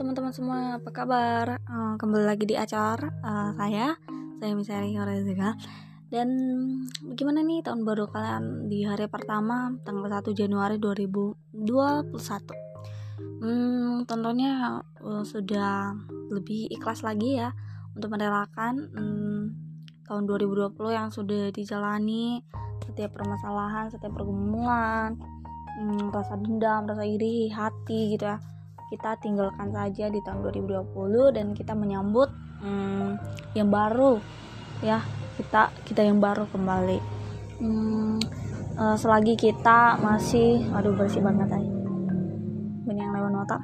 teman-teman semua, apa kabar? Uh, kembali lagi di acara uh, saya, saya Misari Horeziga. Dan gimana nih tahun baru kalian di hari pertama tanggal 1 Januari 2021? Hmm, tentunya uh, sudah lebih ikhlas lagi ya untuk merelakan hmm, tahun 2020 yang sudah dijalani setiap permasalahan, setiap pergumulan, hmm, rasa dendam, rasa iri, hati gitu ya kita tinggalkan saja di tahun 2020 dan kita menyambut hmm, yang baru ya kita kita yang baru kembali. Hmm, uh, selagi kita masih aduh bersih banget aja banyak yang lewat nota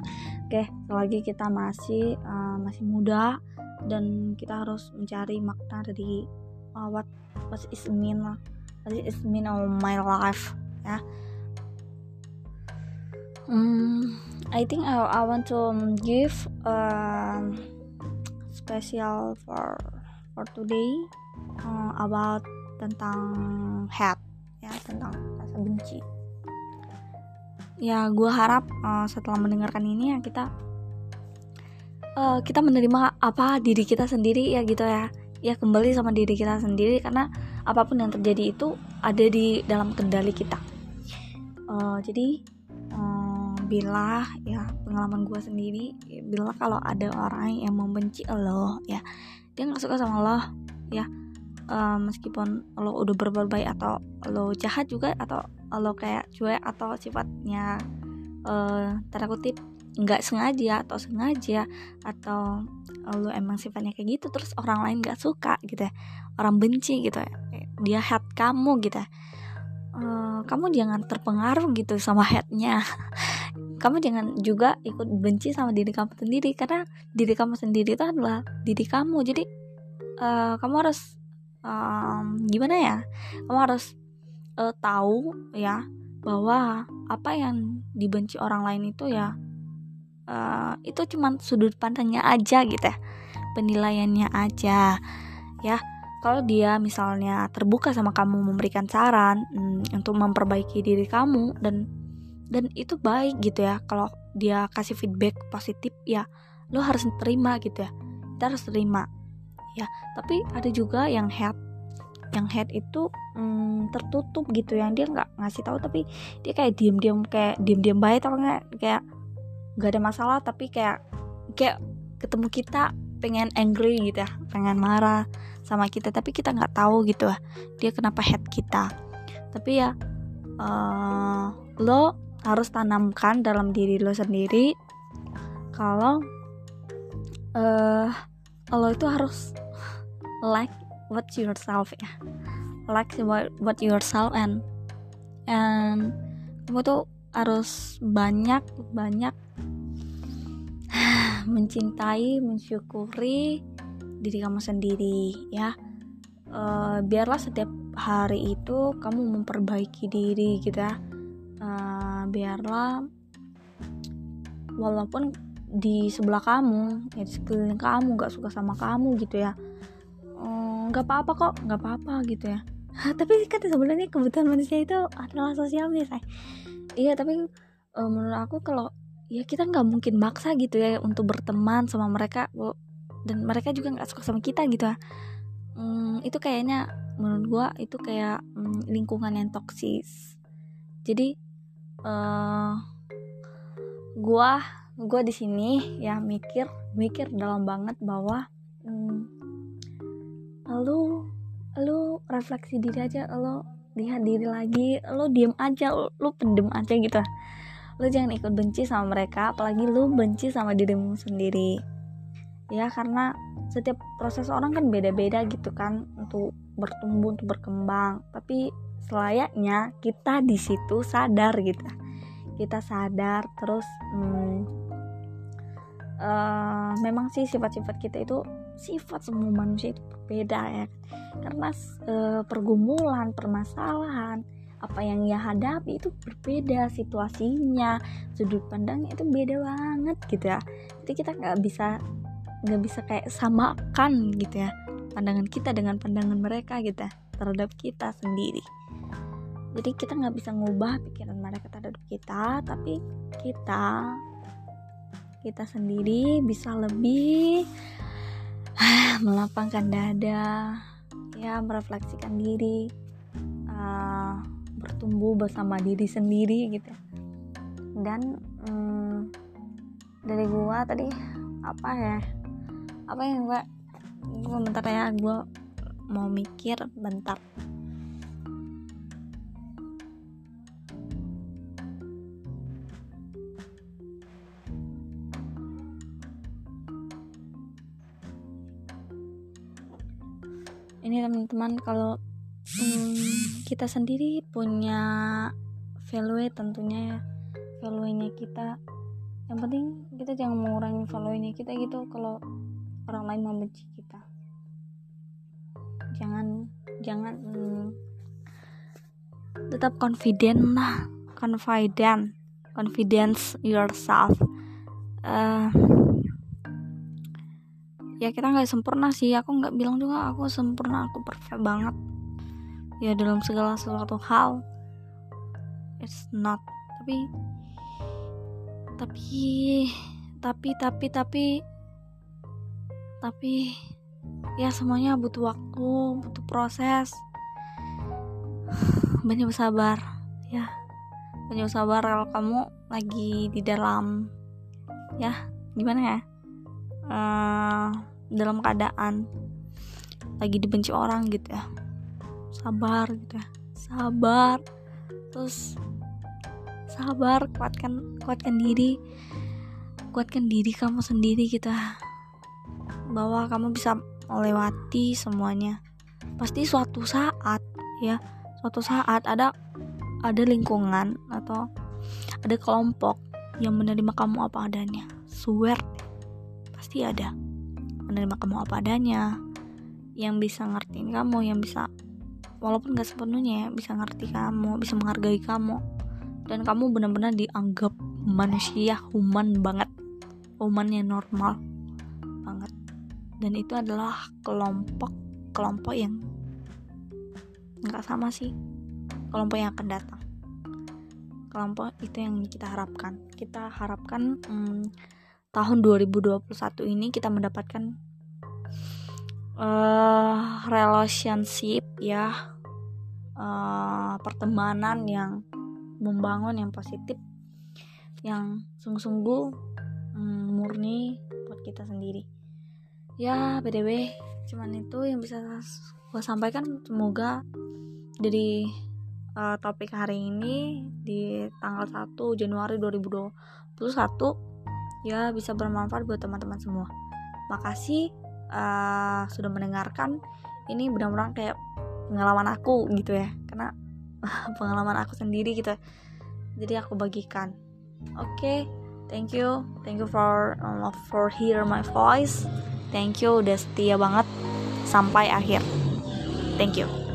oke selagi kita masih uh, masih muda dan kita harus mencari makna dari uh, what what is mean lah. What is mean of my life ya. Hmm, I think I, I want to give um, special for for today uh, about tentang hate ya tentang rasa benci. Ya gue harap uh, setelah mendengarkan ini ya kita uh, kita menerima apa diri kita sendiri ya gitu ya. Ya kembali sama diri kita sendiri karena apa pun yang terjadi itu ada di dalam kendali kita. Uh, jadi bila ya pengalaman gue sendiri bila kalau ada orang yang membenci lo ya. Dia nggak suka sama lo ya. Uh, meskipun lo udah berbuat baik atau lo jahat juga atau lo kayak cuek atau sifatnya uh, tanda nggak sengaja atau sengaja atau lo emang sifatnya kayak gitu terus orang lain nggak suka gitu ya. Orang benci gitu ya. Dia hate kamu gitu ya. Uh, kamu jangan terpengaruh gitu sama headnya kamu jangan juga ikut benci sama diri kamu sendiri karena diri kamu sendiri itu adalah diri kamu. Jadi uh, kamu harus um, gimana ya? Kamu harus uh, tahu ya bahwa apa yang dibenci orang lain itu ya uh, itu cuma sudut pandangnya aja gitu ya penilaiannya aja ya. Kalau dia misalnya terbuka sama kamu memberikan saran mm, untuk memperbaiki diri kamu dan dan itu baik gitu ya kalau dia kasih feedback positif ya lo harus terima gitu ya. Kita harus terima ya. Tapi ada juga yang head yang head itu hmm, tertutup gitu yang dia nggak ngasih tahu tapi dia kayak diem diem kayak diem diem baik atau nggak kayak nggak ada masalah tapi kayak kayak ketemu kita pengen angry gitu ya. Pengen marah sama kita tapi kita nggak tahu gitu ya dia kenapa head kita. Tapi ya uh, lo harus tanamkan dalam diri lo sendiri. Kalau uh, lo itu harus like what yourself ya. Like what, what yourself and and kamu tuh harus banyak banyak mencintai mensyukuri diri kamu sendiri ya. Uh, biarlah setiap hari itu kamu memperbaiki diri gitu ya. Uh, biarlah walaupun di sebelah kamu ya di sekeliling kamu nggak suka sama kamu gitu ya. Eh, nggak uh, apa-apa kok nggak apa-apa gitu ya. Tapi kan sebenarnya kebutuhan manusia itu adalah sosial nih say. Iya tapi uh, menurut aku kalau ya kita nggak mungkin maksa gitu ya untuk berteman sama mereka dan mereka juga nggak suka sama kita gitu ya. Hmm, itu kayaknya menurut gua itu kayak hmm, lingkungan yang toksis jadi uh, gua gua di sini ya mikir mikir dalam banget bahwa hmm, lu lu refleksi diri aja lo lihat diri lagi lo diem aja lo, lo pendem aja gitu. Lo jangan ikut benci sama mereka apalagi lo benci sama dirimu sendiri. Ya karena setiap proses orang kan beda-beda gitu kan untuk bertumbuh untuk berkembang. Tapi selayaknya kita di situ sadar gitu. Kita sadar terus hmm, uh, memang sih sifat-sifat kita itu sifat semua manusia itu berbeda ya. Karena uh, pergumulan permasalahan apa yang ia hadapi itu berbeda situasinya sudut pandangnya itu beda banget gitu ya. Jadi kita nggak bisa nggak bisa kayak samakan gitu ya pandangan kita dengan pandangan mereka gitu ya, terhadap kita sendiri jadi kita nggak bisa ngubah pikiran mereka terhadap kita tapi kita kita sendiri bisa lebih melapangkan dada ya merefleksikan diri uh, bertumbuh bersama diri sendiri gitu. Dan um, dari gua tadi apa ya apa yang gua bentar ya gua mau mikir bentar ini teman-teman kalau hmm, kita sendiri punya value tentunya ya value-nya kita. Yang penting kita jangan mengurangi value-nya kita gitu kalau orang lain membenci kita. Jangan jangan hmm, tetap confident lah confident confidence yourself. Uh, ya kita nggak sempurna sih. Aku nggak bilang juga aku sempurna aku perfect banget. Ya dalam segala sesuatu hal it's not. Tapi tapi tapi tapi tapi tapi ya semuanya butuh waktu butuh proses. Banyak bersabar ya. Banyak bersabar kalau kamu lagi di dalam ya. Gimana ya uh, dalam keadaan lagi dibenci orang gitu ya. Sabar gitu ya. Sabar. Terus sabar kuatkan kuatkan diri. Kuatkan diri kamu sendiri gitu ya. Bahwa kamu bisa melewati semuanya. Pasti suatu saat ya suatu saat ada ada lingkungan atau ada kelompok yang menerima kamu apa adanya. Swear pasti ada menerima kamu apa adanya. Yang bisa ngertiin kamu yang bisa walaupun gak sepenuhnya ya bisa ngerti kamu bisa menghargai kamu. Dan kamu benar-benar dianggap manusia human banget. Human yang normal banget. Dan itu adalah kelompok kelompok yang nggak sama sih. Kelompok yang akan datang. Kelompok itu yang kita harapkan. Kita harapkan hmm, tahun 2021 ini kita mendapatkan uh, relationship ya uh, pertemanan yang membangun yang positif yang sungguh-sungguh um, murni buat kita sendiri. Ya btw cuman itu yang bisa gue sampaikan. Semoga dari uh, topik hari ini di tanggal 1 Januari 2021 ya bisa bermanfaat buat teman-teman semua. Makasih uh, sudah mendengarkan. Ini benar-benar kayak pengalaman aku gitu ya. Karena pengalaman aku sendiri gitu. Jadi aku bagikan. Oke okay, thank you. Thank you for uh, for hear my voice. Thank you udah setia banget sampai akhir. Thank you